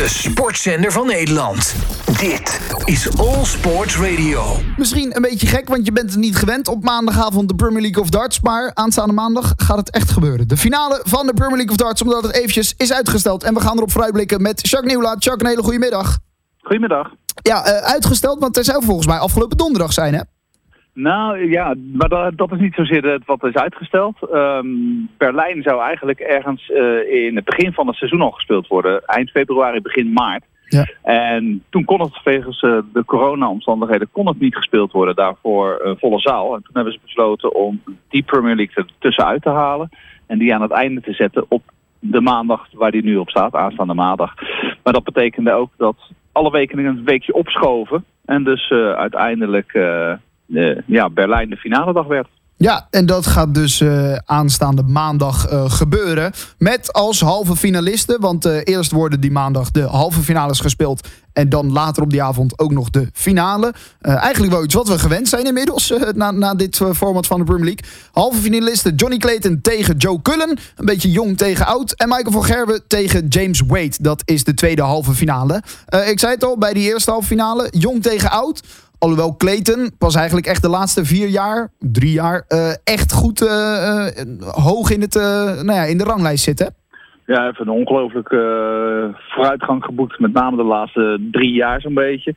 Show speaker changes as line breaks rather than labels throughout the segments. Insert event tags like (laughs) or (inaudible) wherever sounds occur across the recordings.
De sportzender van Nederland. Dit is All Sports Radio.
Misschien een beetje gek, want je bent het niet gewend op maandagavond de Premier League of Darts. Maar aanstaande maandag gaat het echt gebeuren. De finale van de Premier League of Darts, omdat het eventjes is uitgesteld. En we gaan erop vooruitblikken met Jacques Nieuwlaat. Jacques, een hele goede middag.
Goedemiddag.
Ja, uh, uitgesteld, want er zou volgens mij afgelopen donderdag zijn, hè?
Nou ja, maar dat, dat is niet zozeer wat is uitgesteld. Um, Berlijn zou eigenlijk ergens uh, in het begin van het seizoen al gespeeld worden. Eind februari, begin maart. Ja. En toen kon het wegens uh, de corona-omstandigheden kon het niet gespeeld worden. Daarvoor uh, volle zaal. En toen hebben ze besloten om die Premier League er tussenuit te halen. En die aan het einde te zetten op de maandag waar die nu op staat, aanstaande maandag. Maar dat betekende ook dat alle weken een weekje opschoven. En dus uiteindelijk de, ja, Berlijn de finale dag werd.
Ja, en dat gaat dus uh, aanstaande maandag uh, gebeuren. Met als halve finalisten. Want uh, eerst worden die maandag de halve finales gespeeld. En dan later op die avond ook nog de finale. eigenlijk wel iets wat we gewend zijn inmiddels. na, na dit format van de Premier League. Halve finalisten Johnny Clayton tegen Joe Cullen. Een beetje jong tegen oud. En Michael van Gerwen tegen James Wade. Dat is de tweede halve finale. ik zei het al bij die eerste halve finale. Jong tegen oud. Alhoewel Clayton pas eigenlijk echt de laatste vier jaar, drie jaar, uh, echt goed uh, uh, hoog in, het, nou ja, in de ranglijst zit. Hè?
Ja, heeft een ongelooflijke vooruitgang geboekt. Met name de laatste drie jaar zo'n beetje.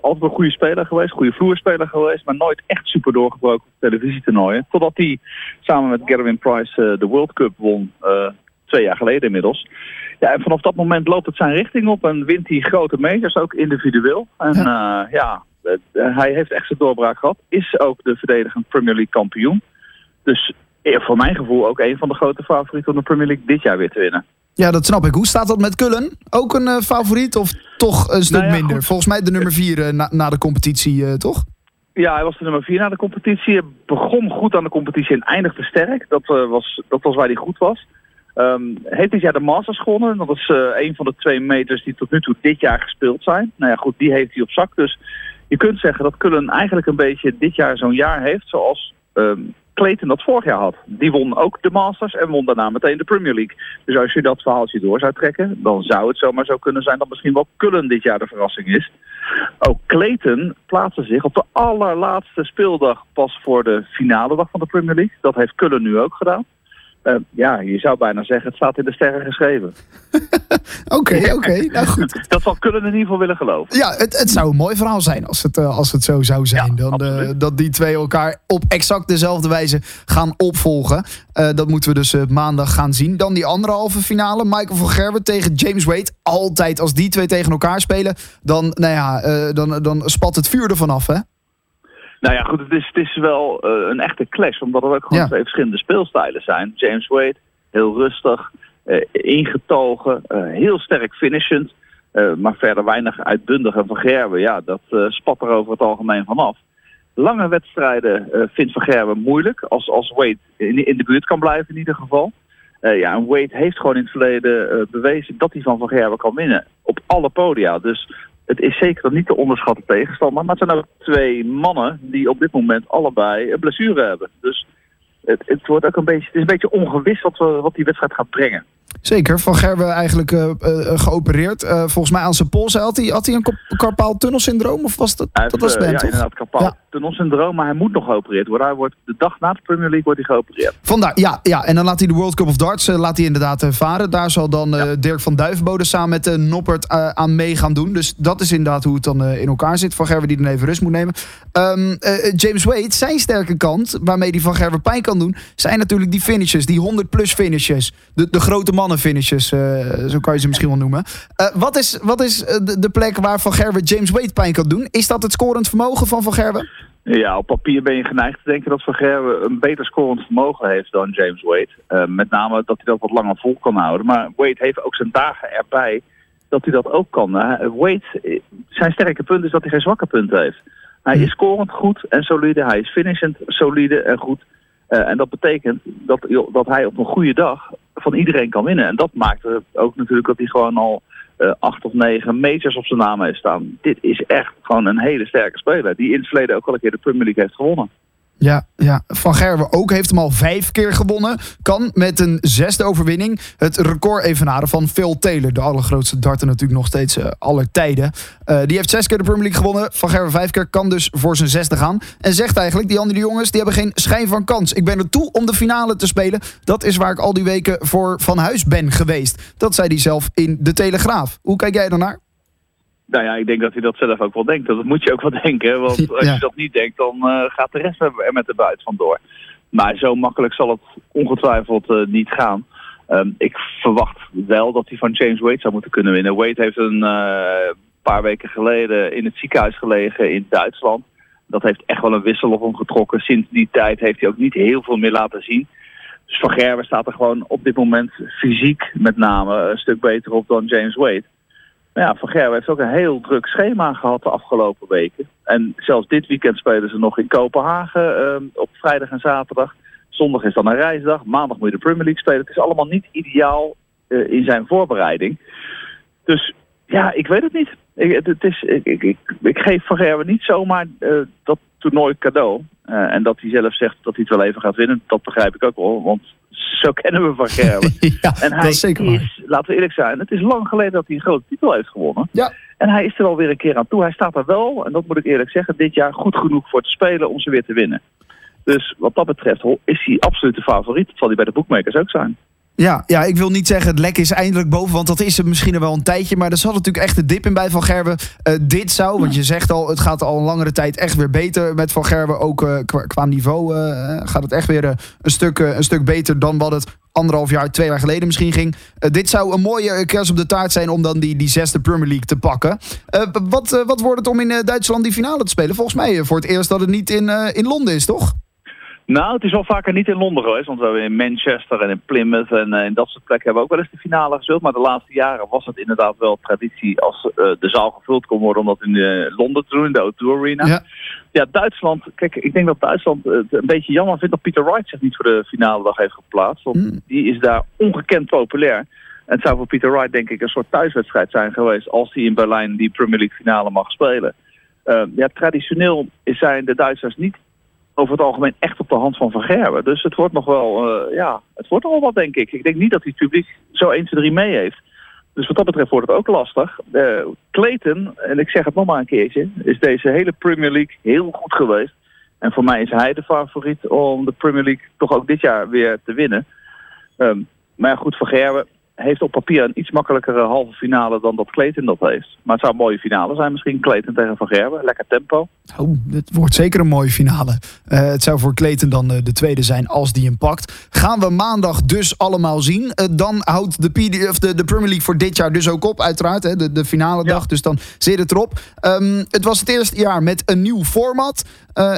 altijd een goede speler geweest, goede vloerspeler geweest. Maar nooit echt super doorgebroken op televisietoernooien. Totdat hij samen met Gerwin Price de World Cup won. twee jaar geleden inmiddels. Ja, en vanaf dat moment loopt het zijn richting op en wint hij grote majors, ook individueel. En ja, ja eh, hij heeft echt zijn doorbraak gehad. Is ook de verdedigend Premier League kampioen. Dus eh, voor mijn gevoel ook een van de grote favorieten om de Premier League dit jaar weer te winnen.
Ja, dat snap ik. Hoe staat dat met Cullen? Ook een uh, favoriet of toch een stuk nou ja, minder? Goed. Volgens mij de nummer vier uh, na, na, de competitie, uh, toch?
Ja, hij was de nummer vier na de competitie. Hij begon goed aan de competitie en eindigde sterk. Dat, was, dat was waar hij goed was. Um, heeft dit jaar de Masters gewonnen. Dat is een van de twee meters die tot nu toe dit jaar gespeeld zijn. Nou ja, goed, die heeft hij op zak. Dus je kunt zeggen dat Cullen eigenlijk een beetje dit jaar zo'n jaar heeft zoals um, Clayton dat vorig jaar had. Die won ook de Masters en won daarna meteen de Premier League. Dus als je dat verhaaltje door zou trekken, dan zou het zomaar zo kunnen zijn dat misschien wel Cullen dit jaar de verrassing is. Ook Clayton plaatste zich op de allerlaatste speeldag pas voor de finale dag van de Premier League. Dat heeft Cullen nu ook gedaan. Uh, ja, je zou bijna zeggen, het staat in de sterren geschreven. (laughs)
Oké, oké. Okay, nou (laughs) goed.
Dat zal kunnen in ieder geval willen geloven.
Ja, het, het zou een mooi verhaal zijn als het, uh, als het zo zou zijn. Ja, dan, uh, dat die twee elkaar op exact dezelfde wijze gaan opvolgen. dat moeten we dus maandag gaan zien. Dan die andere halve finale. Michael van Gerwen tegen James Wade. Altijd als die twee tegen elkaar spelen, dan, nou ja, dan, dan spat het vuur ervan af, hè?
Nou ja, goed, het is, het is wel uh, een echte clash, omdat er ook gewoon ja. twee verschillende speelstijlen zijn. James Wade, heel rustig, uh, ingetogen, uh, heel sterk finishend, maar verder weinig uitbundig. En Van ja, dat spat er over het algemeen vanaf. Lange wedstrijden vindt Van Gerwen moeilijk, als, als Wade in, in de buurt kan blijven in ieder geval. ja, en Wade heeft gewoon in het verleden bewezen dat hij van Van Gerwen kan winnen. Op alle podia. Dus het is zeker niet te onderschatten tegenstander. Maar het zijn ook twee mannen die op dit moment allebei een blessure hebben. Dus het, het, wordt ook een beetje, het is een beetje ongewis wat, we, wat die wedstrijd gaat brengen.
Zeker, Van Gerwen eigenlijk uh, uh, geopereerd. Uh, volgens mij aan zijn pols. Had hij, had hij een carpaal tunnelsyndroom? Of was dat,
heeft,
dat was
ben, ja, toch? inderdaad, carpaal ja. tunnelsyndroom. Maar hij moet nog geopereerd worden. Hij wordt, de dag na de Premier League wordt hij geopereerd.
Vandaar, ja. ja. En dan laat hij de World Cup of Darts laat hij inderdaad varen. Daar zal dan ja. Dirk van Duivenbode samen met Noppert aan mee gaan doen. Dus dat is inderdaad hoe het dan in elkaar zit. Van Gerwen die dan even rust moet nemen. Um, James Wade, zijn sterke kant, waarmee hij Van Gerwen pijn kan doen... zijn natuurlijk die finishes, die 100 plus finishes. De, de grote mannen finishes, uh, zo kan je ze misschien wel noemen. Uh, wat is, wat is de, de, plek waar Van Gerwen James Wade pijn kan doen? Is dat het scorend vermogen van Van Gerwen?
Ja, op papier ben je geneigd te denken dat Van Gerwen een beter scorend vermogen heeft dan James Wade. Uh, met name dat hij dat wat langer vol kan houden. Maar Wade heeft ook zijn dagen erbij dat hij dat ook kan. Wade, zijn sterke punt is dat hij geen zwakke punten heeft. Hij is scorend goed en solide. Hij is finishend solide en goed. Uh, en dat betekent dat, dat hij op een goede dag van iedereen kan winnen. En dat maakt ook natuurlijk dat hij gewoon al uh, acht of negen meters op zijn naam heeft staan. Dit is echt gewoon een hele sterke speler. Die in het verleden ook al een keer de Premier League heeft gewonnen.
Ja, ja, Van Gerwen ook heeft hem al vijf keer gewonnen. Kan met een zesde overwinning het record evenaren van Phil Taylor. De allergrootste darter natuurlijk nog steeds uh, aller tijden. Uh, die heeft zes keer de Premier League gewonnen. Van Gerwen vijf keer kan dus voor zijn zesde gaan. En zegt eigenlijk, die andere jongens die hebben geen schijn van kans. Ik ben er toe om de finale te spelen. Dat is waar ik al die weken voor van huis ben geweest. Dat zei hij zelf in De Telegraaf. Hoe kijk jij daarnaar?
Nou ja, ik denk dat hij dat zelf ook wel denkt. Dat moet je ook wel (laughs) denken. Want als je dat niet denkt, dan uh, gaat de rest er met de buit vandoor. Maar zo makkelijk zal het ongetwijfeld uh, niet gaan. Um, ik verwacht wel dat hij van James Wade zou moeten kunnen winnen. Wade heeft een uh, paar weken geleden in het ziekenhuis gelegen in Duitsland. Dat heeft echt wel een wissel op hem getrokken. Sinds die tijd heeft hij ook niet heel veel meer laten zien. Dus Van Gerwen staat er gewoon op dit moment fysiek met name een stuk beter op dan James Wade. Maar ja, Van Gerwen heeft ook een heel druk schema gehad de afgelopen weken. En zelfs dit weekend spelen ze nog in Kopenhagen uh, op vrijdag en zaterdag. Zondag is dan een reisdag. Maandag moet je de Premier League spelen. Het is allemaal niet ideaal uh, in zijn voorbereiding. Dus ja, ik weet het niet. Ik, het is, ik, ik, ik, geef Van Gerwen niet zomaar uh, dat toernooi cadeau. Uh, en dat hij zelf zegt dat hij het wel even gaat winnen, dat begrijp ik ook wel. Want zo (laughs) kennen we Van Gerwen. (laughs)
ja,
en hij
dat is zeker
is, laten we eerlijk zijn, het is lang geleden dat hij een grote titel heeft gewonnen.
Ja.
En hij is er alweer een keer aan toe. Hij staat er wel, en dat moet ik eerlijk zeggen, dit jaar goed genoeg voor te spelen om ze weer te winnen. Dus wat dat betreft is hij absoluut de favoriet. Dat zal hij bij de boekmakers ook zijn.
Ja, ja, ik wil niet zeggen het lek is eindelijk boven, want dat is het misschien er wel een tijdje. Maar er zat natuurlijk echt de dip in bij Van Gerwen. Uh, dit zou, want je zegt al, het gaat al een langere tijd echt weer beter met Van Gerwen. Ook uh, qua, niveau uh, gaat het echt weer een, stuk, een stuk beter dan wat het anderhalf jaar, twee jaar geleden misschien ging. dit zou een mooie kerst op de taart zijn om dan die, die zesde Premier League te pakken. wat, wat wordt het om in Duitsland die finale te spelen? Volgens mij voor het eerst dat het niet in, in Londen is, toch?
Nou, het is wel vaker niet in Londen geweest. Want we hebben in Manchester en in Plymouth en uh, in dat soort plekken hebben we ook wel eens de finale gespeeld. Maar de laatste jaren was het inderdaad wel traditie als uh, de zaal gevuld kon worden om dat in uh, Londen te doen, in de O2 Arena.
Ja.
ja, Duitsland. Kijk, ik denk dat Duitsland het een beetje jammer vindt dat Peter Wright zich niet voor de finale dag heeft geplaatst. Want
Mm.
die is daar ongekend populair. En het zou voor Peter Wright denk ik een soort thuiswedstrijd zijn geweest als hij in Berlijn die Premier League finale mag spelen. Ja, traditioneel zijn de Duitsers niet over het algemeen echt op de hand van Van Gerwen. Dus het wordt nog wel, uh, ja, het wordt wel wat, denk ik. Ik denk niet dat hij het publiek zo 1, 2, 3 mee heeft. Dus wat dat betreft wordt het ook lastig. Uh, Clayton, en ik zeg het nog maar een keertje, is deze hele Premier League heel goed geweest. En voor mij is hij de favoriet om de Premier League toch ook dit jaar weer te winnen. Um, maar goed, Van Gerwen heeft op papier een iets makkelijkere halve finale dan dat Clayton dat heeft. Maar het zou een mooie finale zijn misschien. Clayton tegen Van Gerwen. Lekker tempo.
Oh, het wordt zeker een mooie finale. Uh, het zou voor Clayton dan uh, de tweede zijn als die hem pakt. Gaan we maandag dus allemaal zien. Uh, dan houdt de, PD, of de, de Premier League voor dit jaar dus ook op, uiteraard. Hè, de, de finale dag. Ja. Dus dan zit het erop. Um, het was het eerste jaar met een nieuw format.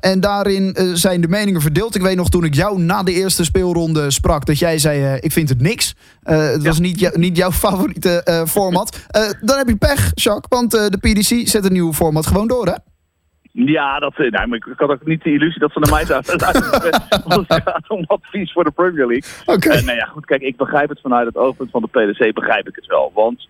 En daarin zijn de meningen verdeeld. Ik weet nog toen ik jou na de eerste speelronde sprak... dat jij zei, ik vind het niks. het was ja. Niet, jou, niet jouw favoriete format. dan heb je pech, Jacques. Want de PDC zet een nieuw format gewoon door, hè?
Ja, dat, nou, maar ik had ook niet de illusie dat ze naar mij zouden (laughs) het gaat om advies voor de Premier League.
Oké.
Okay. nou ja, goed, kijk, ik begrijp het vanuit het oogpunt van de PDC, begrijp ik het wel. Want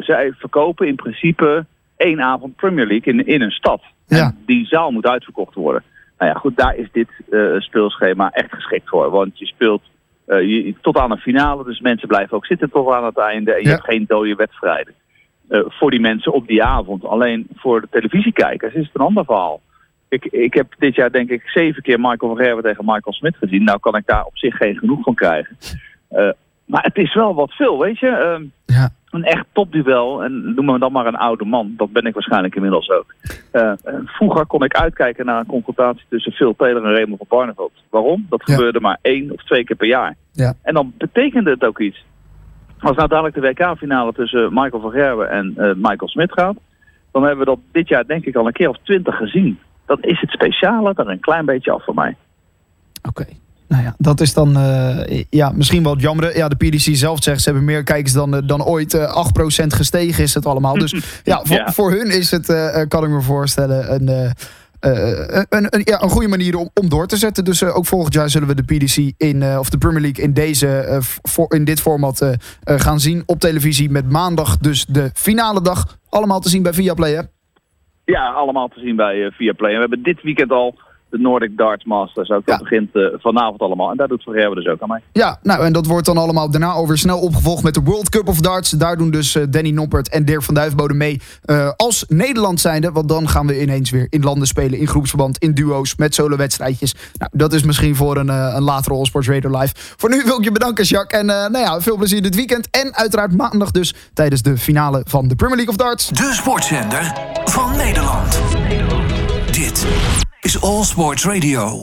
zij verkopen in principe één avond Premier League in, in een stad.
Ja.
En die zaal moet uitverkocht worden. Nou ja, goed, daar is dit uh, speelschema echt geschikt voor. Want je speelt je, tot aan een finale, dus mensen blijven ook zitten tot aan het einde. En je
Ja.
hebt geen dode wedstrijden. Uh, voor die mensen op die avond. Alleen voor de televisiekijkers is het een ander verhaal. Ik, ik heb dit jaar denk ik zeven keer Michael van Gerwen tegen Michael Smit gezien. Nou kan ik daar op zich geen genoeg van krijgen. Uh, maar het is wel wat veel, weet je. Uh,
Ja.
Een echt topduel. En noem me dan maar een oude man. Dat ben ik waarschijnlijk inmiddels ook. Uh, vroeger kon ik uitkijken naar een confrontatie tussen Phil Taylor en Raymond van Barneveld. Waarom? Dat
Ja.
gebeurde maar één of twee keer per jaar.
Ja.
En dan betekende het ook iets. Als nou dadelijk de WK-finale tussen Michael van Gerwen en uh, Michael Smit gaat... dan hebben we dat dit jaar denk ik al een keer of twintig gezien. Dan is het speciale er een klein beetje af voor mij.
Oké. Dat is dan uh, ja, misschien wel het jammer. Ja, de PDC zelf zegt ze hebben meer kijkers dan, uh, dan ooit. Uh, 8% gestegen is het allemaal. Dus (laughs) ja, voor,
Ja.
voor hun is het, uh, kan ik me voorstellen, een, een, een, ja, een goede manier om, om door te zetten. Dus uh, ook volgend jaar zullen we de PDC in, uh, of de Premier League in, deze, uh, voor, in dit format uh, uh, gaan zien op televisie. Met maandag dus de finale dag. Allemaal te zien bij Viaplay, hè?
Ja, allemaal te zien bij uh, Viaplay. En we hebben dit weekend al de Nordic Darts Masters ook. Dat
Ja.
begint eh, vanavond allemaal. En daar doet Van Gerwen dus ook aan mee.
Ja, nou en dat wordt dan allemaal daarna alweer snel opgevolgd met de World Cup of Darts. Daar doen dus eh, Danny Noppert en Dirk van Duifbode mee eh, als Nederland zijnde. Want dan gaan we ineens weer in landen spelen, in groepsverband, in duo's, met solo-wedstrijdjes. Nou, dat is misschien voor een, een latere All Sports Radio Live. Voor nu wil ik je bedanken, Jacques. En eh, nou ja, veel plezier dit weekend. En uiteraard maandag dus tijdens de finale van de Premier League of Darts.
De sportzender van Nederland. Dit is All Sports Radio.